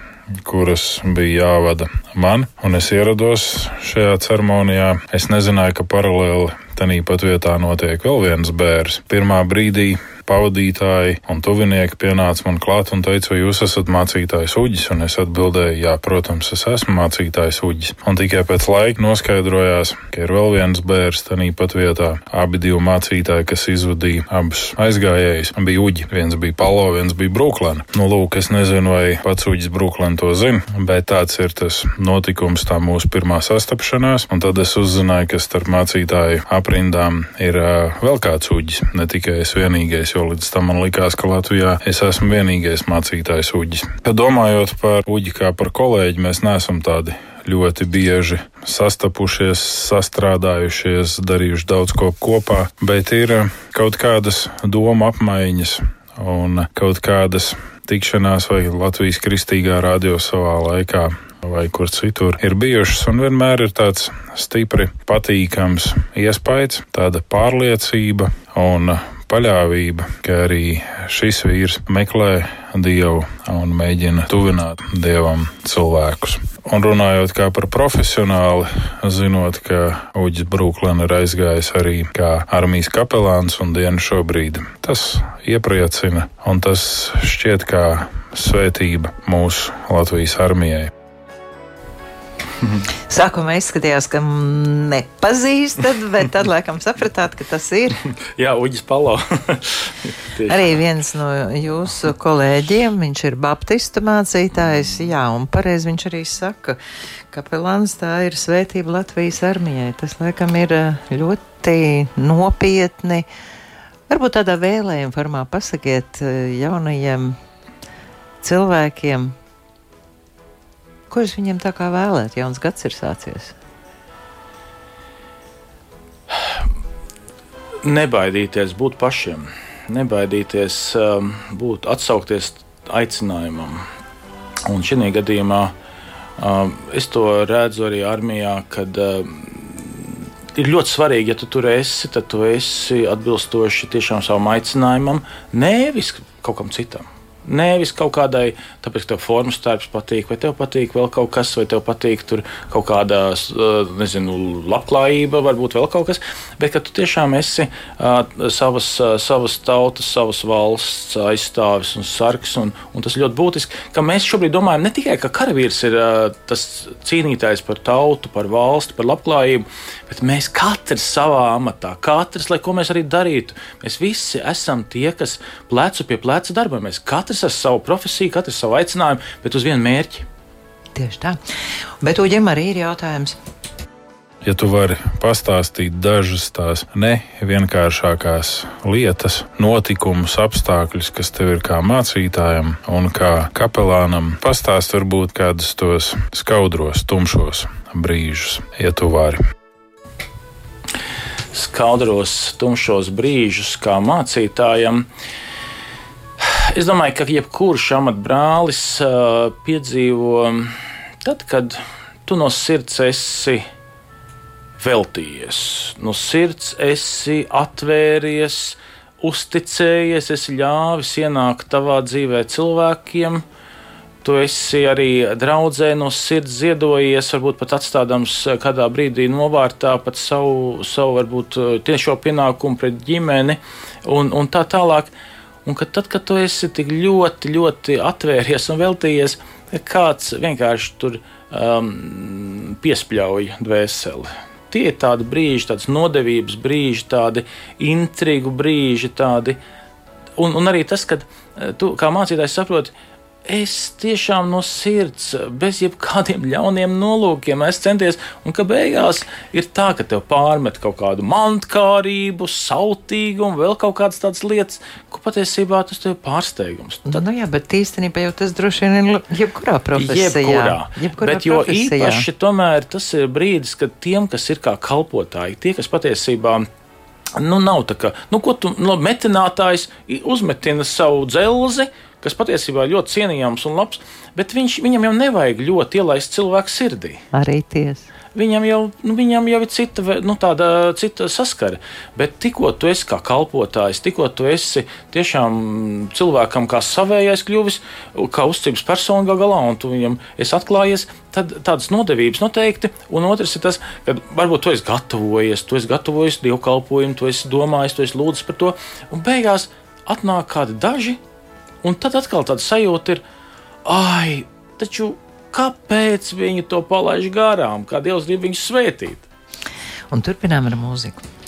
kuras bija jāvada man, un es ierados šajā ceremonijā. Es nezināju, ka paralēli tenī pat vietā notiek vēl viens bērns. Pirmā brīdī pavadītāji un tuvinieki pienāca man klāt un teica, vai jūs esat mācītājs uģis, un es atbildēju, jā, protams, es esmu mācītājs uģis. Un tikai pēc laika noskaidrojās, ka ir vēl viens bērns tanī pat vietā. Abi divi mācītāji, kas izvadīja abus aizgājējus, bija uģi. Viens bija Palo, viens bija Brooklyn. Nu, lūk, es nezinu, vai pats uģis Brooklyn to zina, bet tāds ir tas notikums, tā mūsu pirmā sastapšanās. Un tad es uzzināju, ka starp mācītāju aprindām ir uh, vēl kāds uģis, ne tikai es vienīgais, jo līdz tam man likās, ka Latvijā es esmu vienīgais mācītājs uģis. Domājot par uģi kā par kolēģi, mēs neesam tādi ļoti bieži sastapušies, sastrādājušies, darījuši daudz ko kopā, bet ir kaut kādas domu apmaiņas un kaut kādas tikšanās vai Latvijas kristīgā radio savā laikā vai kur citur ir bijušas, un vienmēr ir tāds stipri patīkams iespējas, tāda pārliecība un paļāvība, ka arī šis vīrs meklē dievu un mēģina tuvināt dievam cilvēkus. Un runājot kā par profesionāli, zinot, ka Uģis Brūklēns ir aizgājis arī kā armijas kapelāns un dienu šobrīd, tas iepriecina un tas šķiet kā svētība mūsu Latvijas armijai. Sākumā izskatījās, ka nepazīstat, bet tad laikam sapratāt, ka tas ir. Jā, Uģis Palo. Arī viens no jūsu kolēģiem, viņš ir baptistu mācītājs, jā, un pareizi viņš arī saka, ka pelāns tā ir svētība Latvijas armijai. Tas laikam ir eh, ļoti nopietni. Varbūt tādā vēlējuma formā pasakiet eh, jaunajiem cilvēkiem, Ko es viņiem tā kā vēlētu? Jauns gads ir sācies. Nebaidīties būt pašiem, nebaidīties um, būt, atsaukties aicinājumam. Un šajā gadījumā um, es to redzu arī armijā, kad um, ir ļoti svarīgi, ja tu tur esi, tad tu esi atbilstoši tiešām savam aicinājumam, nevis kaut kam citam. Nevis kaut kādai, tāpēc, ka tev formas starps patīk, vai tev patīk vēl kaut kas, vai tev patīk tur kaut kāda, nezinu, labklājība, varbūt vēl kaut kas, bet ka tu tiešām esi uh, savas, uh, savas tautas, savas valsts aizstāvis un sargs. Un, un tas ļoti būtiski, ka mēs šobrīd domājam ne tikai, ka karavīrs ir uh, tas cīnītājs par tautu, par valsti, par labklājību, bet mēs katrs savā amatā, katrs, lai ko mēs arī darītu, mēs visi esam tie, kas plecu pie pleca darbojamies. Katrs katrs ar savu profesiju, katrs ar savu aicinājumu, bet uz vienu mērķi. Tieši tā. Bet Uģim arī ir jautājums. Ja tu vari pastāstīt dažas tās nevienkāršākās lietas, notikumus, apstākļus, kas tev ir kā mācītājam un kā kapelānam, pastāst varbūt kādus tos skaudros, tumšos brīžus, ja tu vari. Skaudros, tumšos brīžus kā mācītājam. Uh, Es domāju, ka jebkurš amatbrālis uh, piedzīvo tad, kad tu no sirds esi veltījies, no sirds esi atvēries, uzticējies, esi ļāvis ienākt tavā dzīvē cilvēkiem. Tu esi arī draudzē no sirds ziedojies, varbūt pat atstādams kādā brīdī novārtā pat savu, savu varbūt tiešo pienākumu pret ģimeni un, un tā tālāk. Uh, Un ka tad, kad tu esi tik ļoti, ļoti atvēries un veltījies, kāds vienkārši tur um, piespļauj dvēseli. Tie ir tādi brīži, tādas nodevības brīži, tādi intrigu brīži, tādi. Un, un arī tas, ka eh, tu kā mācītājs saproti, es tiešām no sirds, bez jebkādiem ļauniem nolūkiem, es centies, un ka beigās ir tā, ka tev pārmet kaut kādu mantkārību, sautīgumu, vēl kaut kādas tādas lietas, ko patiesībā tas tev ir pārsteigums. Tad, nu, jā, bet īstenībā jau tas droši vien ir jebkurā profesijā. Jebkurā. jebkurā bet jo profesijā. īpaši tomēr tas ir brīdis, kad tiem, kas ir kā kalpotāji, tie, kas patiesībā Nu, nav tā, ka nu, tu, nu, metinātājs uzmetina savu dzelzi, kas patiesībā ir ļoti cienījams un labs, bet viņš, viņam jau nevajag ļoti ielaist cilvēku sirdī. Arī tiesa. Viņam jau, nu, viņam jau ir cita, nu, tāda, cita saskara. Bet tikko tu esi kā kalpotājs, tikko tu esi tiešām cilvēkam kā savējais kļuvis, kā uzticības persona galā, un tu viņam esi atklājies, tad tādas nodevības noteikti. Un otrs ir tas, ka varbūt tu esi gatavojies, tu esi gatavojies dievkalpojumu, tu esi domājis, tu esi lūdzis par to, un beigās atnāk kādi daži, un tad atkal tāda sajūta ir, ai, taču kāpēc viņi to palaiž garām, kā Dievs grib viņus svētīt? Un turpinām ar mūziku.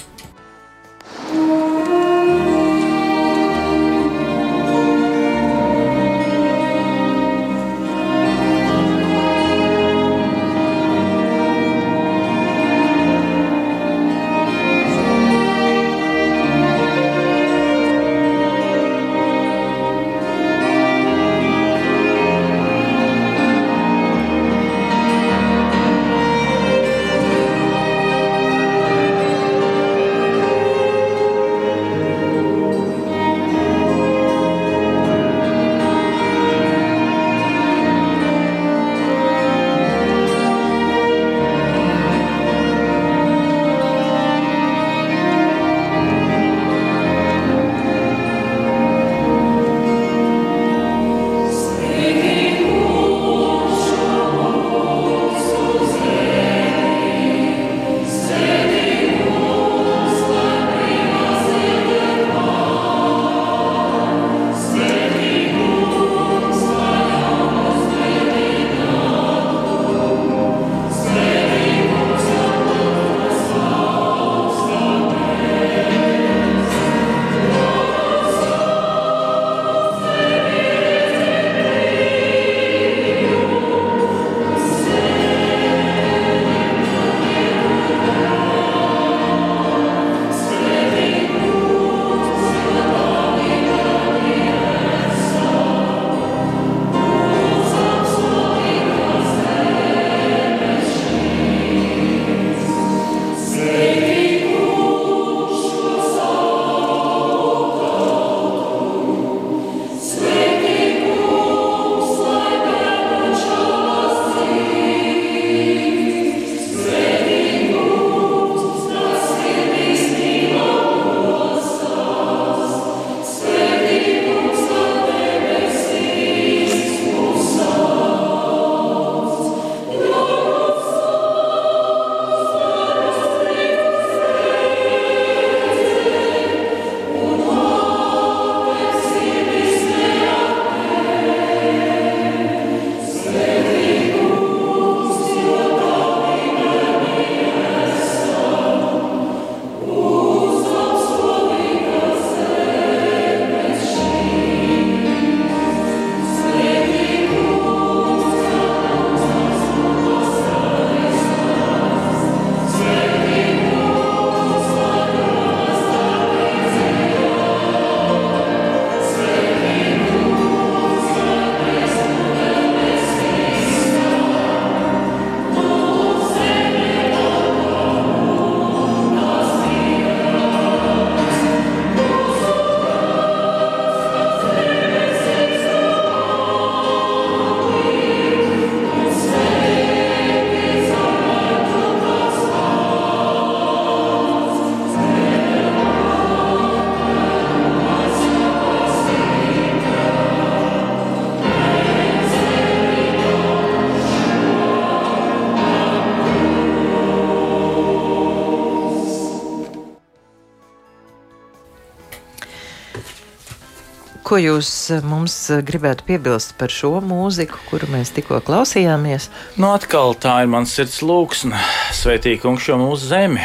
Ko jūs eh, mums eh, gribētu piebilst par šo mūziku, kuru mēs tikko klausījāmies? Nu, atkal tā ir mans sirds lūksne, sveitīgi kungs šo mūsu zemi.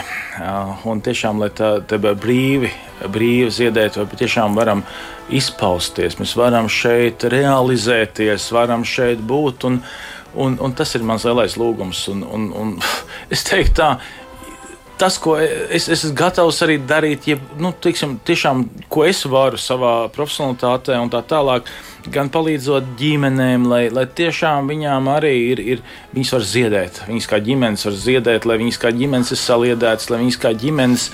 Un tiešām, lai tā brīvi, brīvi ziedētu, vai patiešām varam izpausties, mēs varam šeit realizēties, varam šeit būt. Un, un, un tas ir mans lielais lūgums. Un, un, un es teiktu, tā tas, ko es, es esmu gatavs arī darīt, ja, nu, tiksim, tiešām, ko es varu savā profesionālitātē un tā tālāk, gan palīdzot ģimenēm, lai, lai tiešām viņām arī ir, ir viņas var ziedēt, viņas kā ģimenes var ziedēt, lai viņas kā ģimenes ir saliedētas, lai viņas kā ģimenes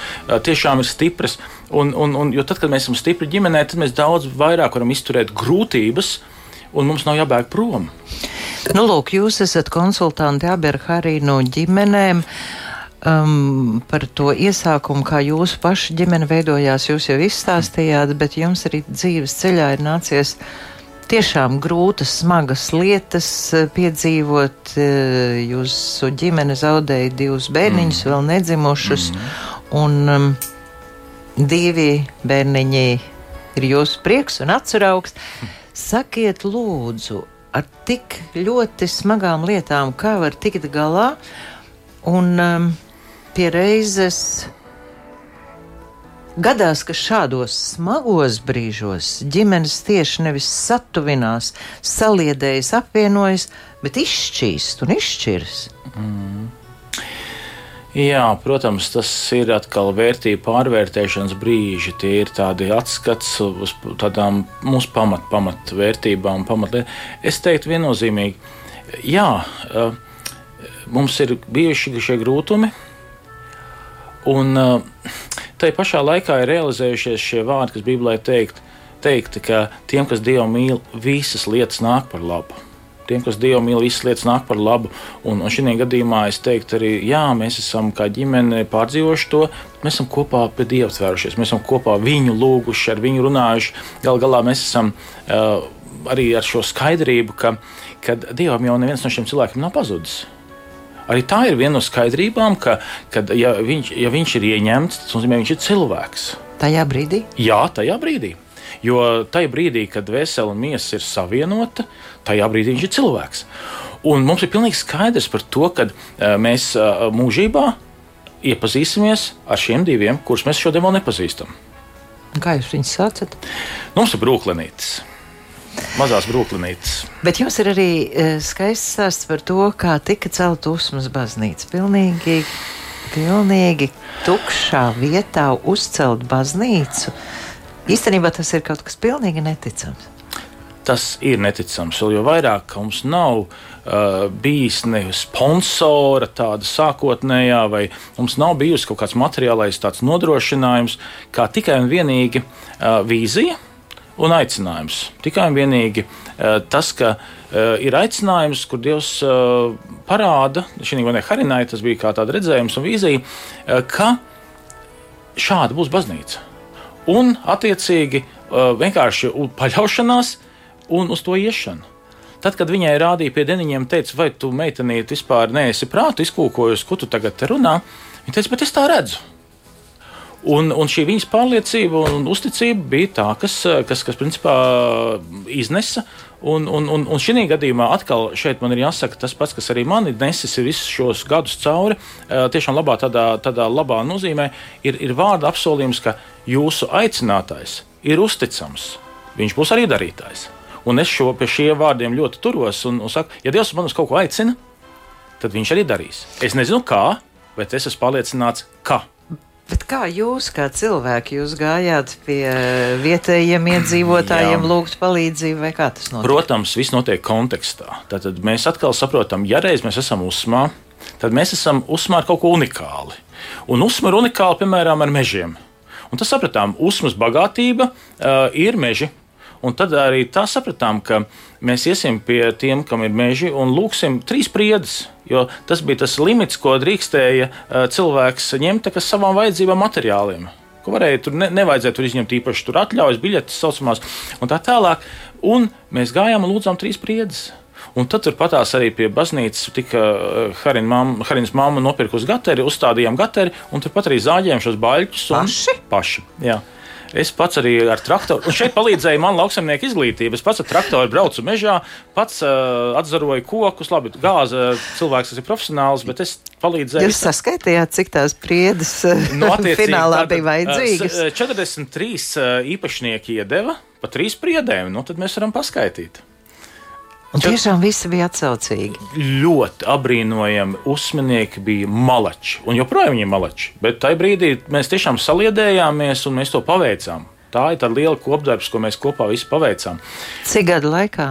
tiešām ir stipras. Un, un, un, jo tad, kad mēs esam stipri ģimenē, tad mēs daudz vairāk varam izturēt grūtības, un mums nav jābēg prom. Nu, lūk, jūs esat konsultanti abi ar Hariju no ģimenēm. Uh, um, par to iesākumu, kā jūsu paša ģimene veidojās, jūs jau izstāstījāt, bet jums arī dzīves ceļā ir nācies tiešām grūtas, smagas lietas uh, piedzīvot. Uh, jūsu ģimene zaudēja divus bērniņus, mm. vēl nedzimušus, mm. un um, divi bērniņi ir jūsu prieks un atceraugs. Sakiet, lūdzu, ar tik ļoti smagām lietām, kā var tikt galā, un um, pie reizes gadās, ka šādos smagos brīžos ģimenes tieši nevis satuvinās, saliedējas, apvienojas, bet izšķīst un izšķiras. Mm. Jā, protams, tas ir atkal vērtību pārvērtēšanas brīži. Tie ir tādi atskats uz tādām mūsu pamat, pamatvērtībām, pamatlietām. Es teiktu viennozīmīgi, jā, mums ir bijuši šie grūtumi, un tai pašā laikā ir realizējušies šie vārdi, kas Bībelē teikt, teikti, ka tiem, kas Dievu mīl, visas lietas nāk par labu tiem, kas Dievu mīl, visas lietas nāk par labu. Un, un šī gadījumā es teiktu arī, jā, mēs esam kā ģimene pārdzīvojuši to. Mēs esam kopā pie Dieva tvērušies, mēs esam kopā viņu lūguši, ar viņu runājuši. Galu galā mēs esam uh, arī ar šo skaidrību, ka, ka Dievam jau neviens no šiem cilvēkiem nav pazudis. Arī tā ir viena no skaidrībām, ka, kad, ja, viņš, ja viņš ir ieņemts, tas nozīmē, ka viņš ir cilvēks. Tajā brīdī? Jā, tajā brīdī. Jo tajā brīdī, kad vesela un miesa ir savienota, tajā brīdī viņš ir cilvēks. Un mums ir pilnīgi skaidrs par to, ka uh, mēs uh, mūžībā iepazīsimies ar šiem diviem, kurus mēs šodien vēl nepazīstam. Kā jūs viņus saucat? Mums ir brūklinītes. Mazās brūklinītes. Bet jums ir arī uh, skaists stāsts par to, kā tika celta Usmas baznīca. Pilnīgi, pilnīgi tukšā vietā uzcelt baznīcu. Īstenībā tas ir kaut kas pilnīgi neticams. Tas ir neticams, jo vairāk mums nav uh, bijis ne sponsora, tāda sākotnējā, vai mums nav bijusi kaut kāds materiālais nodrošinājums, kā tikai un vienīgi uh, vīzija un aicinājums. Tikai un vienīgi uh, tas, ka uh, ir aicinājums, kur Dievs uh, parāda, šī gadījumā Harinai tas bija kā tāds redzējums un vīzija, ka šāda būs baznīca un attiecīgi vienkārši paļaušanās un uz to iešanu. Tad, kad viņai rādīja pie deniņiem, teica, vai tu meitenīte vispār neesi prātu izkūkojusi, ko tu tagad runā, viņa teica, bet es tā redzu. Un, un šī viņas pārliecība un uzticība bija tā, kas, kas, kas principā iznesa. Un, un, un, un šī gadījumā atkal šeit man ir jāsaka tas pats, kas arī man ir nesis visus šos gadus cauri. Tiešām labā, tādā, tādā labā nozīmē ir, ir vārda apsolījums, ka jūsu aicinātājs ir uzticams. Viņš būs arī darītājs. Un es šo, pie šiem vārdiem ļoti turos un, un saku, ja Dievs man uz kaut ko aicina, tad viņš arī darīs. Es nezinu, kā, bet es esmu pārliecināts, ka. Bet kā jūs, kā cilvēki, jūs gājāt pie vietējiem iedzīvotājiem, lūgt palīdzību, vai kā tas notiek? Protams, viss notiek kontekstā. Tad mēs atkal saprotam, ja reiz mēs esam uzmā, tad mēs esam uzmā ar kaut ko unikāli. Un uzmā ir unikāli, piemēram, ar mežiem. Un tas sapratām, uzmas bagātība uh, ir meži. Un tad arī tā sapratām, ka mēs iesim pie tiem, kam ir meži, un lūgsim trīs priedes. Jo tas bija tas limits, ko drīkstēja cilvēks ņemt savām vajadzībām, materiāliem. Ko varēja tur ne, nevajadzēja tur izņemt īpaši tur atļaujas, biļetes, saucamās, un tā tālāk. Un mēs gājām un lūdzām trīs priedes. Un tad turpatās arī pie baznīcas tika eh, Harinas mamma nopirkusi gateri, uzstādījām gateri, un turpat arī zāģējām šos baļķus. Paši? Paši, jā. Es pats arī ar traktoru, un šeit palīdzēja man lauksaimnieku izglītība. Es pats ar traktoru braucu mežā, pats uh, atzaroju kokus, labi, gāza cilvēks, tas ir profesionāls, bet es palīdzēju. Jūs saskaitījāt, cik tās priedes no, nu, finālā bija vajadzīgas? 43 īpašnieki iedeva pa trīs priedēm, nu tad mēs varam paskaitīt. Un tiešām visi bija atsaucīgi. Ļoti apbrīnojami uzmanīgi bija malači. Un joprojām viņi ir malači. Bet tajā brīdī mēs tiešām saliedējāmies un mēs to paveicām. Tā ir tā liela kopdarbs, ko mēs kopā visi paveicām. Cik gadu laikā?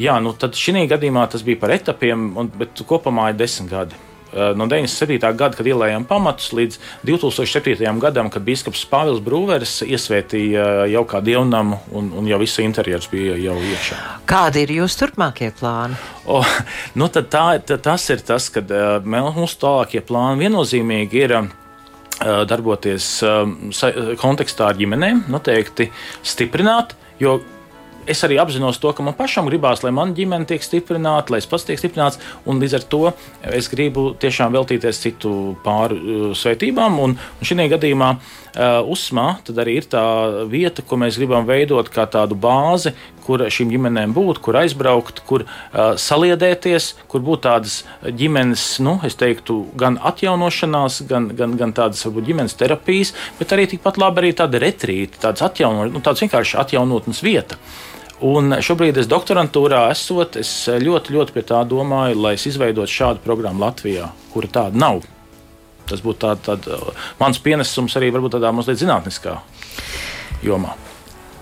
Jā, nu tad šī gadījumā tas bija par etapiem, un, bet kopumā ir desmit gadi. Eh, no 97. gada, kad ielējām pamatus, līdz 2007. gadam, kad biskups Pāvils Brūvers iesvētīja eh, jau kā dievnamu un, un jau viss interjers bija jau iekšā. Kādi ir jūsu turpmākie plāni? O, nu tā, tā, tas ir tas, ka eh, mūsu tālākie plāni viennozīmīgi ir darboties kontekstā ar ģimenēm, noteikti stiprināt, jo es arī apzinos to, ka man pašam gribās, lai mana ģimene tiek stiprināta, lai es pats tiek stiprināts, un līdz ar to es gribu tiešām veltīties citu pāru uh, svētībām. Un, un šī gadījumā uh, USMā arī ir tā vieta, ko mēs gribam veidot kā tādu bāzi, kur šīm ģimenēm būt, kur aizbraukt, kur uh, saliedēties, kur būt tādas ģimenes, nu, es teiktu, gan atjaunošanās, gan, gan, gan tādas varbūt ģimenes terapijas, bet arī tikpat labi arī tāda retrīta, tāds atjauno, nu, tāds vienkārši atjaunotnes vieta. Un šobrīd es doktorantūrā esot, es ļoti, ļoti pie tā domāju, lai es izveidotu šādu programmu Latvijā, kura tāda nav. Tas būtu tā, tā, mans pienesums arī varbūt tādā mazliet zinātniskā jomā.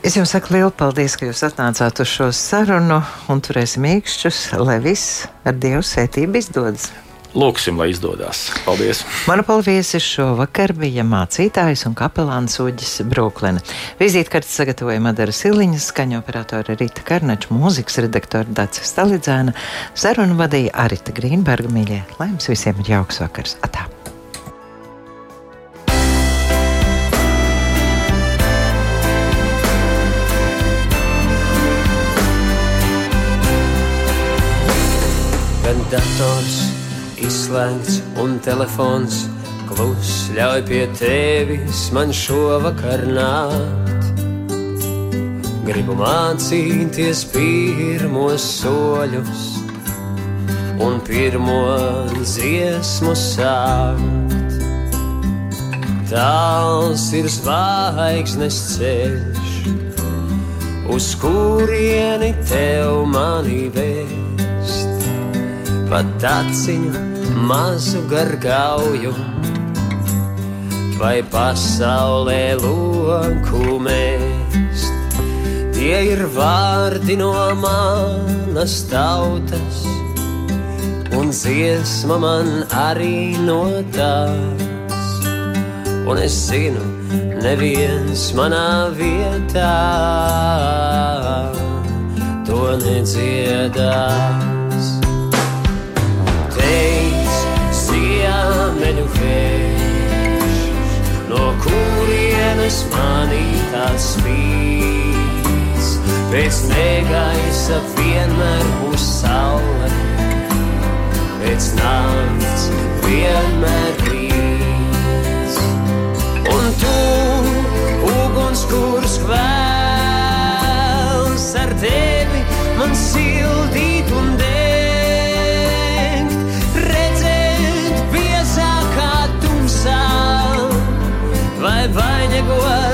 Es jums saku lielu paldies, ka jūs atnācāt uz šo sarunu un turēsim īkšķus, lai viss ar Dievu svētību izdodas. Lūksim, lai izdodas. Paldies! Mana palviesis šovakar bija mācītājs un kapelāns Uģis Brooklyn. Vizītkartes sagatavoja Madara Siliņas, skaņu operātora Rita Karnača, mūzikas redaktora Dācis Stalidzēna, sarunu vadīja Arita Grīnberga mīļie. Lai jums visiem ir jauks vakars! Atā! Dators izslēgts un telefons klus ļauj pie tevis man šovakar nākt. Gribu mācīties pirmos soļus un pirmo dziesmu sākt. Tāls ir zvaigznes ceļš, uz kurieni tev mani vēst. Pat aciņu mazu gargauju, vai pasaulē loku mēst. Tie ir vārdi no manas tautas, un dziesma man arī no tās. Un es zinu, neviens manā vietā to nedziedās. Vējš, no kurienes manī tāds spīdz. Pēc negaisa vienmēr būs saule, pēc nakts vienmēr rīts. Un tu, uguns, kurš kvēls ar tevi, man sildīt un dēļ.